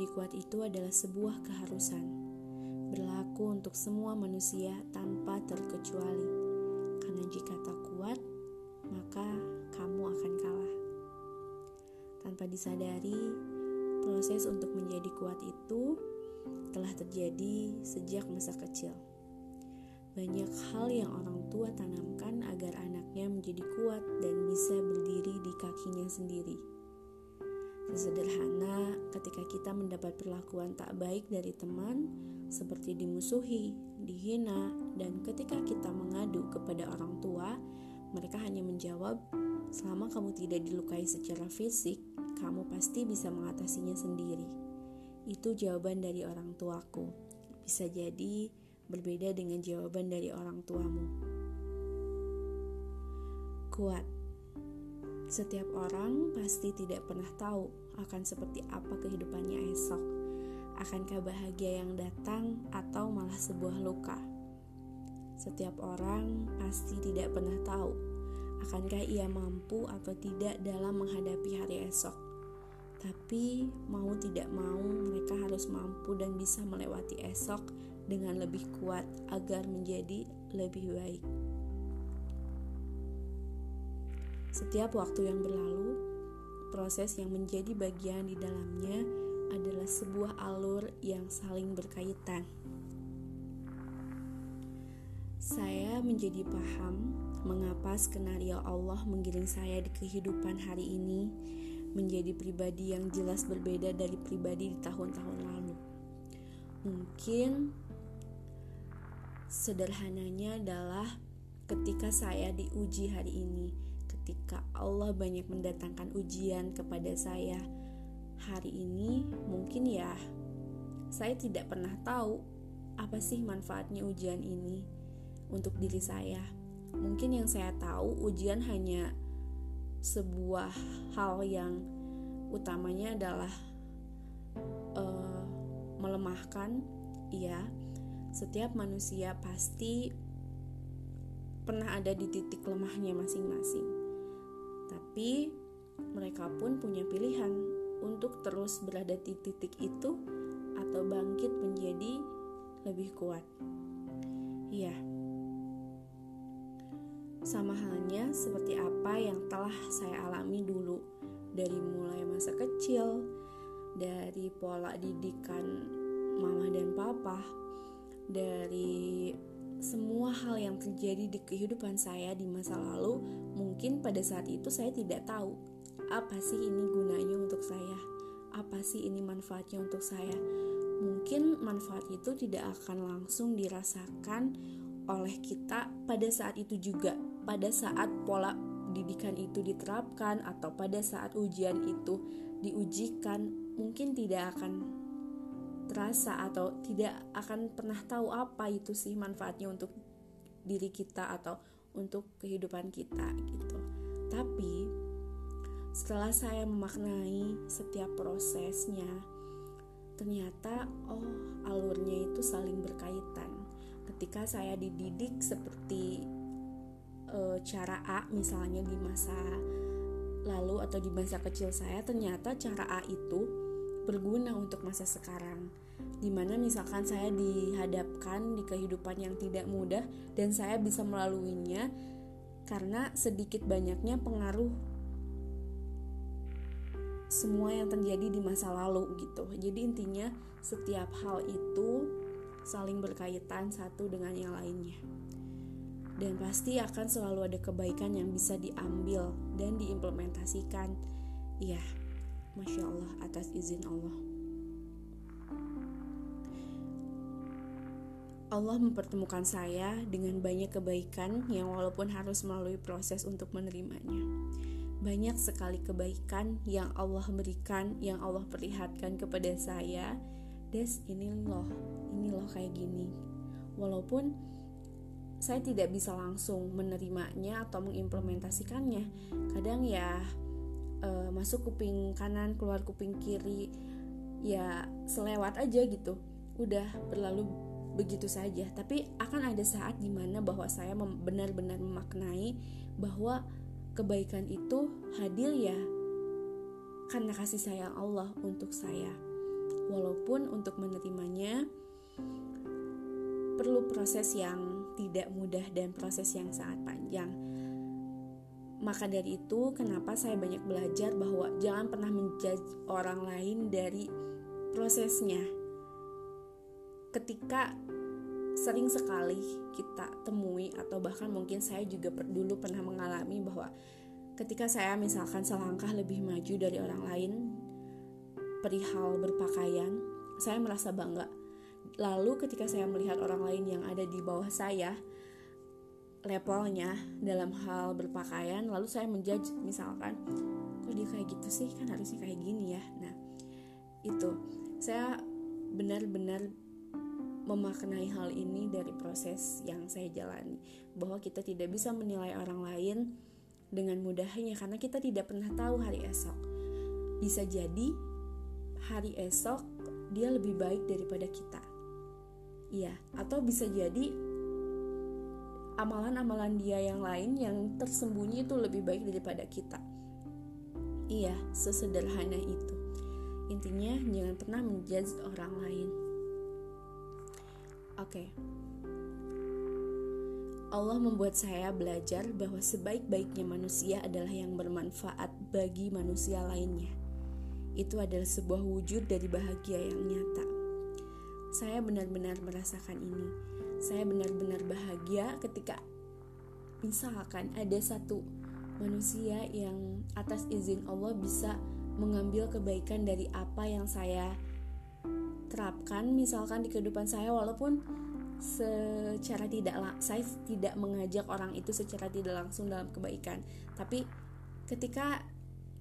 menjadi kuat itu adalah sebuah keharusan. Berlaku untuk semua manusia tanpa terkecuali. Karena jika tak kuat, maka kamu akan kalah. Tanpa disadari, proses untuk menjadi kuat itu telah terjadi sejak masa kecil. Banyak hal yang orang tua tanamkan agar anaknya menjadi kuat dan bisa berdiri di kakinya sendiri. Sesederhana ketika kita mendapat perlakuan tak baik dari teman, seperti dimusuhi, dihina, dan ketika kita mengadu kepada orang tua, mereka hanya menjawab, "Selama kamu tidak dilukai secara fisik, kamu pasti bisa mengatasinya sendiri." Itu jawaban dari orang tuaku. Bisa jadi berbeda dengan jawaban dari orang tuamu. Kuat setiap orang pasti tidak pernah tahu akan seperti apa kehidupannya esok. Akankah bahagia yang datang atau malah sebuah luka? Setiap orang pasti tidak pernah tahu akankah ia mampu atau tidak dalam menghadapi hari esok. Tapi mau tidak mau mereka harus mampu dan bisa melewati esok dengan lebih kuat agar menjadi lebih baik. Setiap waktu yang berlalu, proses yang menjadi bagian di dalamnya adalah sebuah alur yang saling berkaitan. Saya menjadi paham mengapa skenario Allah menggiring saya di kehidupan hari ini menjadi pribadi yang jelas berbeda dari pribadi di tahun-tahun lalu. Mungkin sederhananya adalah ketika saya diuji hari ini ketika Allah banyak mendatangkan ujian kepada saya hari ini, mungkin ya saya tidak pernah tahu apa sih manfaatnya ujian ini untuk diri saya. Mungkin yang saya tahu ujian hanya sebuah hal yang utamanya adalah uh, melemahkan. Iya, setiap manusia pasti pernah ada di titik lemahnya masing-masing. Tapi mereka pun punya pilihan untuk terus berada di titik itu atau bangkit menjadi lebih kuat. Iya. Sama halnya seperti apa yang telah saya alami dulu dari mulai masa kecil, dari pola didikan mama dan papa, dari semua hal yang terjadi di kehidupan saya di masa lalu, mungkin pada saat itu saya tidak tahu apa sih ini gunanya untuk saya, apa sih ini manfaatnya untuk saya. Mungkin manfaat itu tidak akan langsung dirasakan oleh kita pada saat itu juga, pada saat pola didikan itu diterapkan atau pada saat ujian itu diujikan, mungkin tidak akan terasa atau tidak akan pernah tahu apa itu sih manfaatnya untuk diri kita atau untuk kehidupan kita gitu. Tapi setelah saya memaknai setiap prosesnya, ternyata oh alurnya itu saling berkaitan. Ketika saya dididik seperti e, cara A misalnya di masa lalu atau di masa kecil saya, ternyata cara A itu berguna untuk masa sekarang. Di mana misalkan saya dihadapkan di kehidupan yang tidak mudah dan saya bisa melaluinya karena sedikit banyaknya pengaruh semua yang terjadi di masa lalu gitu. Jadi intinya setiap hal itu saling berkaitan satu dengan yang lainnya. Dan pasti akan selalu ada kebaikan yang bisa diambil dan diimplementasikan. Iya Masya Allah atas izin Allah. Allah mempertemukan saya dengan banyak kebaikan yang walaupun harus melalui proses untuk menerimanya. Banyak sekali kebaikan yang Allah berikan, yang Allah perlihatkan kepada saya. Des, ini loh, ini loh kayak gini. Walaupun saya tidak bisa langsung menerimanya atau mengimplementasikannya. Kadang ya uh, masuk kuping kanan keluar kuping kiri ya selewat aja gitu. Udah berlalu begitu saja. Tapi akan ada saat di mana bahwa saya benar-benar memaknai bahwa kebaikan itu hadir ya karena kasih sayang Allah untuk saya. Walaupun untuk menerimanya perlu proses yang tidak mudah dan proses yang sangat panjang. Maka dari itu, kenapa saya banyak belajar bahwa jangan pernah menjudge orang lain dari prosesnya. Ketika sering sekali kita temui atau bahkan mungkin saya juga dulu pernah mengalami bahwa ketika saya misalkan selangkah lebih maju dari orang lain perihal berpakaian, saya merasa bangga Lalu ketika saya melihat orang lain yang ada di bawah saya, levelnya dalam hal berpakaian, lalu saya menjudge misalkan, kok dia kayak gitu sih, kan harusnya kayak gini ya. Nah, itu saya benar-benar memaknai hal ini dari proses yang saya jalani bahwa kita tidak bisa menilai orang lain dengan mudahnya karena kita tidak pernah tahu hari esok. Bisa jadi hari esok dia lebih baik daripada kita. Iya, atau bisa jadi amalan-amalan dia yang lain yang tersembunyi itu lebih baik daripada kita. Iya, sesederhana itu. Intinya jangan pernah menjudge orang lain. Oke. Okay. Allah membuat saya belajar bahwa sebaik-baiknya manusia adalah yang bermanfaat bagi manusia lainnya. Itu adalah sebuah wujud dari bahagia yang nyata. Saya benar-benar merasakan ini. Saya benar-benar bahagia ketika misalkan ada satu manusia yang atas izin Allah bisa mengambil kebaikan dari apa yang saya terapkan misalkan di kehidupan saya walaupun secara tidak saya tidak mengajak orang itu secara tidak langsung dalam kebaikan. Tapi ketika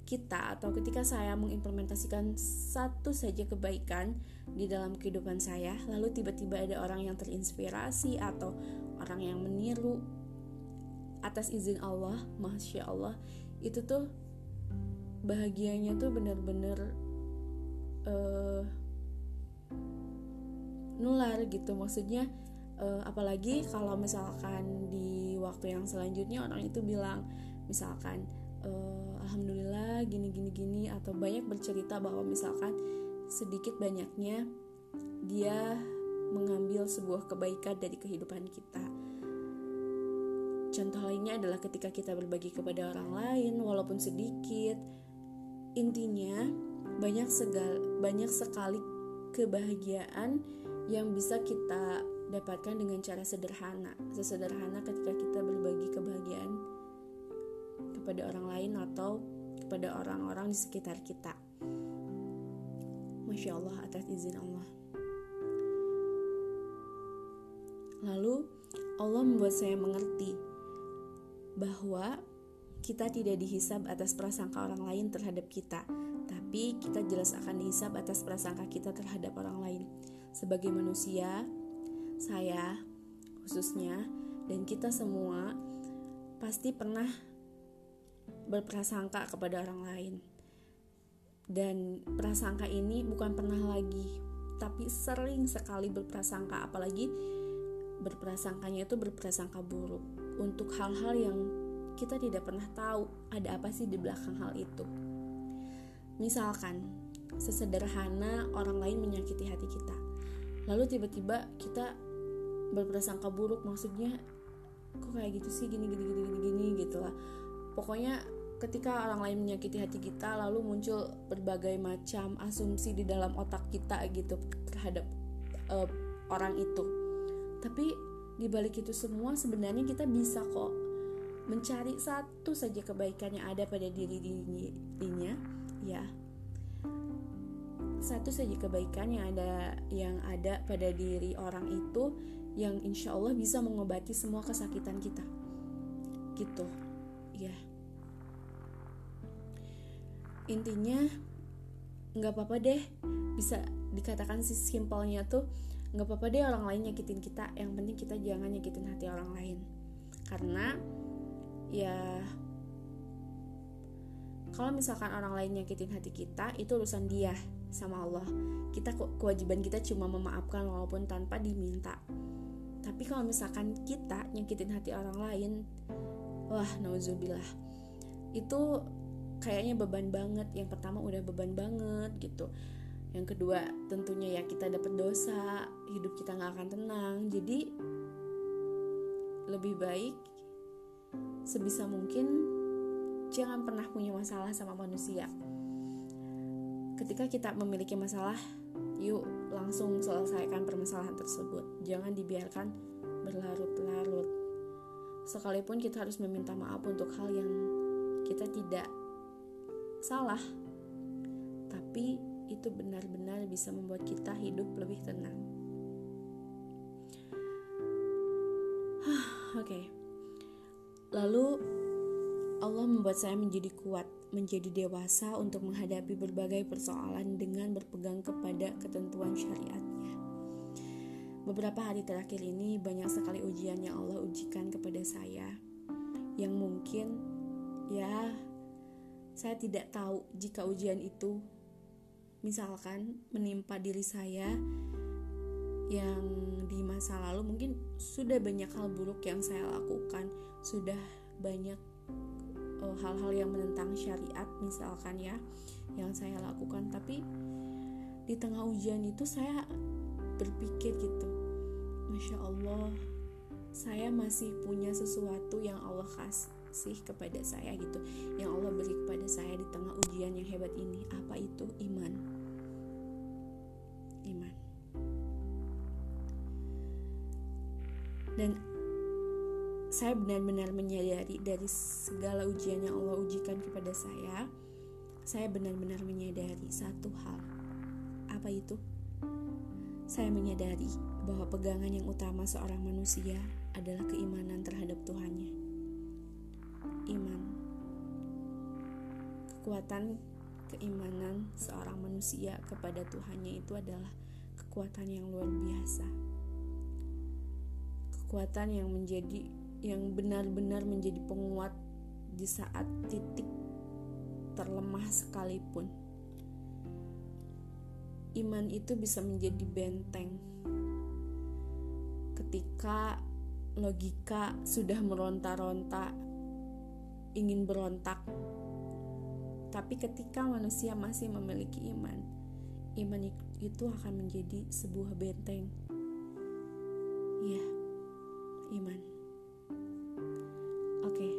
kita atau ketika saya mengimplementasikan satu saja kebaikan di dalam kehidupan saya, lalu tiba-tiba ada orang yang terinspirasi atau orang yang meniru atas izin Allah, masya Allah, itu tuh bahagianya tuh benar-benar uh, nular gitu, maksudnya uh, apalagi kalau misalkan di waktu yang selanjutnya orang itu bilang misalkan uh, alhamdulillah gini gini gini atau banyak bercerita bahwa misalkan sedikit banyaknya dia mengambil sebuah kebaikan dari kehidupan kita. Contoh lainnya adalah ketika kita berbagi kepada orang lain walaupun sedikit. Intinya banyak segal banyak sekali kebahagiaan yang bisa kita dapatkan dengan cara sederhana. Sesederhana ketika kita berbagi kebahagiaan kepada orang lain atau kepada orang-orang di sekitar kita. Masya Allah atas izin Allah. Lalu Allah membuat saya mengerti bahwa kita tidak dihisab atas prasangka orang lain terhadap kita, tapi kita jelas akan dihisab atas prasangka kita terhadap orang lain. Sebagai manusia, saya khususnya dan kita semua pasti pernah berprasangka kepada orang lain. Dan prasangka ini bukan pernah lagi, tapi sering sekali berprasangka, apalagi berprasangkanya itu berprasangka buruk untuk hal-hal yang kita tidak pernah tahu ada apa sih di belakang hal itu. Misalkan, sesederhana orang lain menyakiti hati kita, lalu tiba-tiba kita berprasangka buruk, maksudnya kok kayak gitu sih gini gini gini gini, gini gitu lah. Pokoknya ketika orang lain menyakiti hati kita lalu muncul berbagai macam asumsi di dalam otak kita gitu terhadap uh, orang itu. Tapi di balik itu semua sebenarnya kita bisa kok mencari satu saja kebaikan yang ada pada diri dirinya ya. Satu saja kebaikan yang ada yang ada pada diri orang itu yang insya Allah bisa mengobati semua kesakitan kita. Gitu ya intinya nggak apa-apa deh bisa dikatakan sih simpelnya tuh nggak apa-apa deh orang lain nyakitin kita yang penting kita jangan nyakitin hati orang lain. Karena ya kalau misalkan orang lain nyakitin hati kita itu urusan dia sama Allah. Kita kewajiban kita cuma memaafkan walaupun tanpa diminta. Tapi kalau misalkan kita nyakitin hati orang lain wah nauzubillah. Itu kayaknya beban banget. Yang pertama udah beban banget gitu. Yang kedua tentunya ya kita dapat dosa hidup kita nggak akan tenang. Jadi lebih baik sebisa mungkin jangan pernah punya masalah sama manusia. Ketika kita memiliki masalah yuk langsung selesaikan permasalahan tersebut. Jangan dibiarkan berlarut-larut sekalipun kita harus meminta maaf untuk hal yang kita tidak salah tapi itu benar-benar bisa membuat kita hidup lebih tenang. Oke. Okay. Lalu Allah membuat saya menjadi kuat, menjadi dewasa untuk menghadapi berbagai persoalan dengan berpegang kepada ketentuan syariatnya. Beberapa hari terakhir ini banyak sekali ujian yang Allah ujikan kepada saya. Yang mungkin ya saya tidak tahu jika ujian itu misalkan menimpa diri saya yang di masa lalu mungkin sudah banyak hal buruk yang saya lakukan sudah banyak oh, hal-hal yang menentang syariat misalkan ya yang saya lakukan. Tapi di tengah ujian itu saya berpikir gitu masya Allah. Saya masih punya sesuatu yang Allah kasih kepada saya gitu. Yang Allah beri kepada saya di tengah ujian yang hebat ini. Apa itu? Iman. Iman. Dan saya benar-benar menyadari dari segala ujian yang Allah ujikan kepada saya saya benar-benar menyadari satu hal. Apa itu saya menyadari bahwa pegangan yang utama seorang manusia adalah keimanan terhadap Tuhannya iman. Kekuatan keimanan seorang manusia kepada Tuhannya itu adalah kekuatan yang luar biasa. Kekuatan yang menjadi yang benar-benar menjadi penguat di saat titik terlemah sekalipun. Iman itu bisa menjadi benteng ketika logika sudah meronta-ronta ingin berontak. Tapi ketika manusia masih memiliki iman, iman itu akan menjadi sebuah benteng. Ya, iman. Oke. Okay.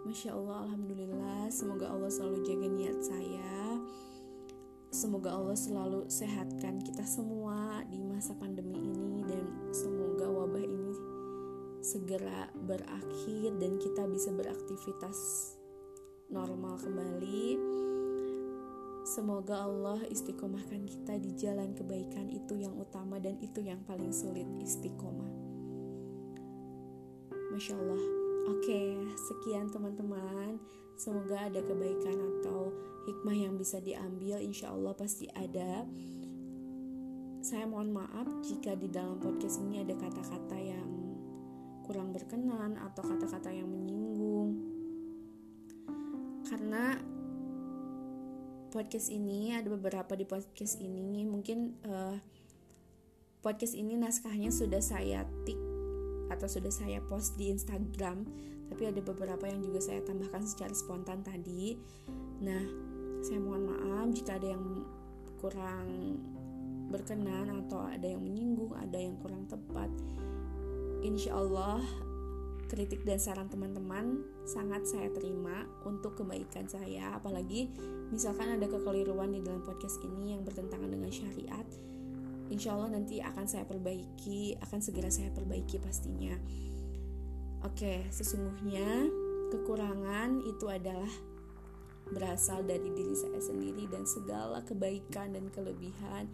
Masya Allah, Alhamdulillah Semoga Allah selalu jaga niat saya Semoga Allah selalu sehatkan kita semua di masa pandemi ini Dan semoga wabah ini segera berakhir dan kita bisa beraktivitas normal kembali. Semoga Allah istiqomahkan kita di jalan kebaikan itu yang utama dan itu yang paling sulit istiqomah. Masya Allah. Oke, sekian teman-teman. Semoga ada kebaikan atau hikmah yang bisa diambil. Insya Allah pasti ada. Saya mohon maaf jika di dalam podcast ini ada kata-kata yang kurang berkenan atau kata-kata yang menyinggung. Karena podcast ini ada beberapa di podcast ini mungkin uh, podcast ini naskahnya sudah saya tik atau sudah saya post di Instagram tapi ada beberapa yang juga saya tambahkan secara spontan tadi. Nah saya mohon maaf jika ada yang kurang berkenan atau ada yang menyinggung ada yang kurang tepat. Insya Allah kritik dan saran teman-teman sangat saya terima untuk kebaikan saya. Apalagi misalkan ada kekeliruan di dalam podcast ini yang bertentangan dengan syariat insya Allah nanti akan saya perbaiki akan segera saya perbaiki pastinya oke sesungguhnya kekurangan itu adalah berasal dari diri saya sendiri dan segala kebaikan dan kelebihan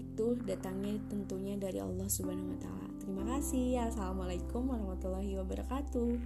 itu datangnya tentunya dari Allah Subhanahu wa. Terima kasih. Assalamualaikum warahmatullahi wabarakatuh.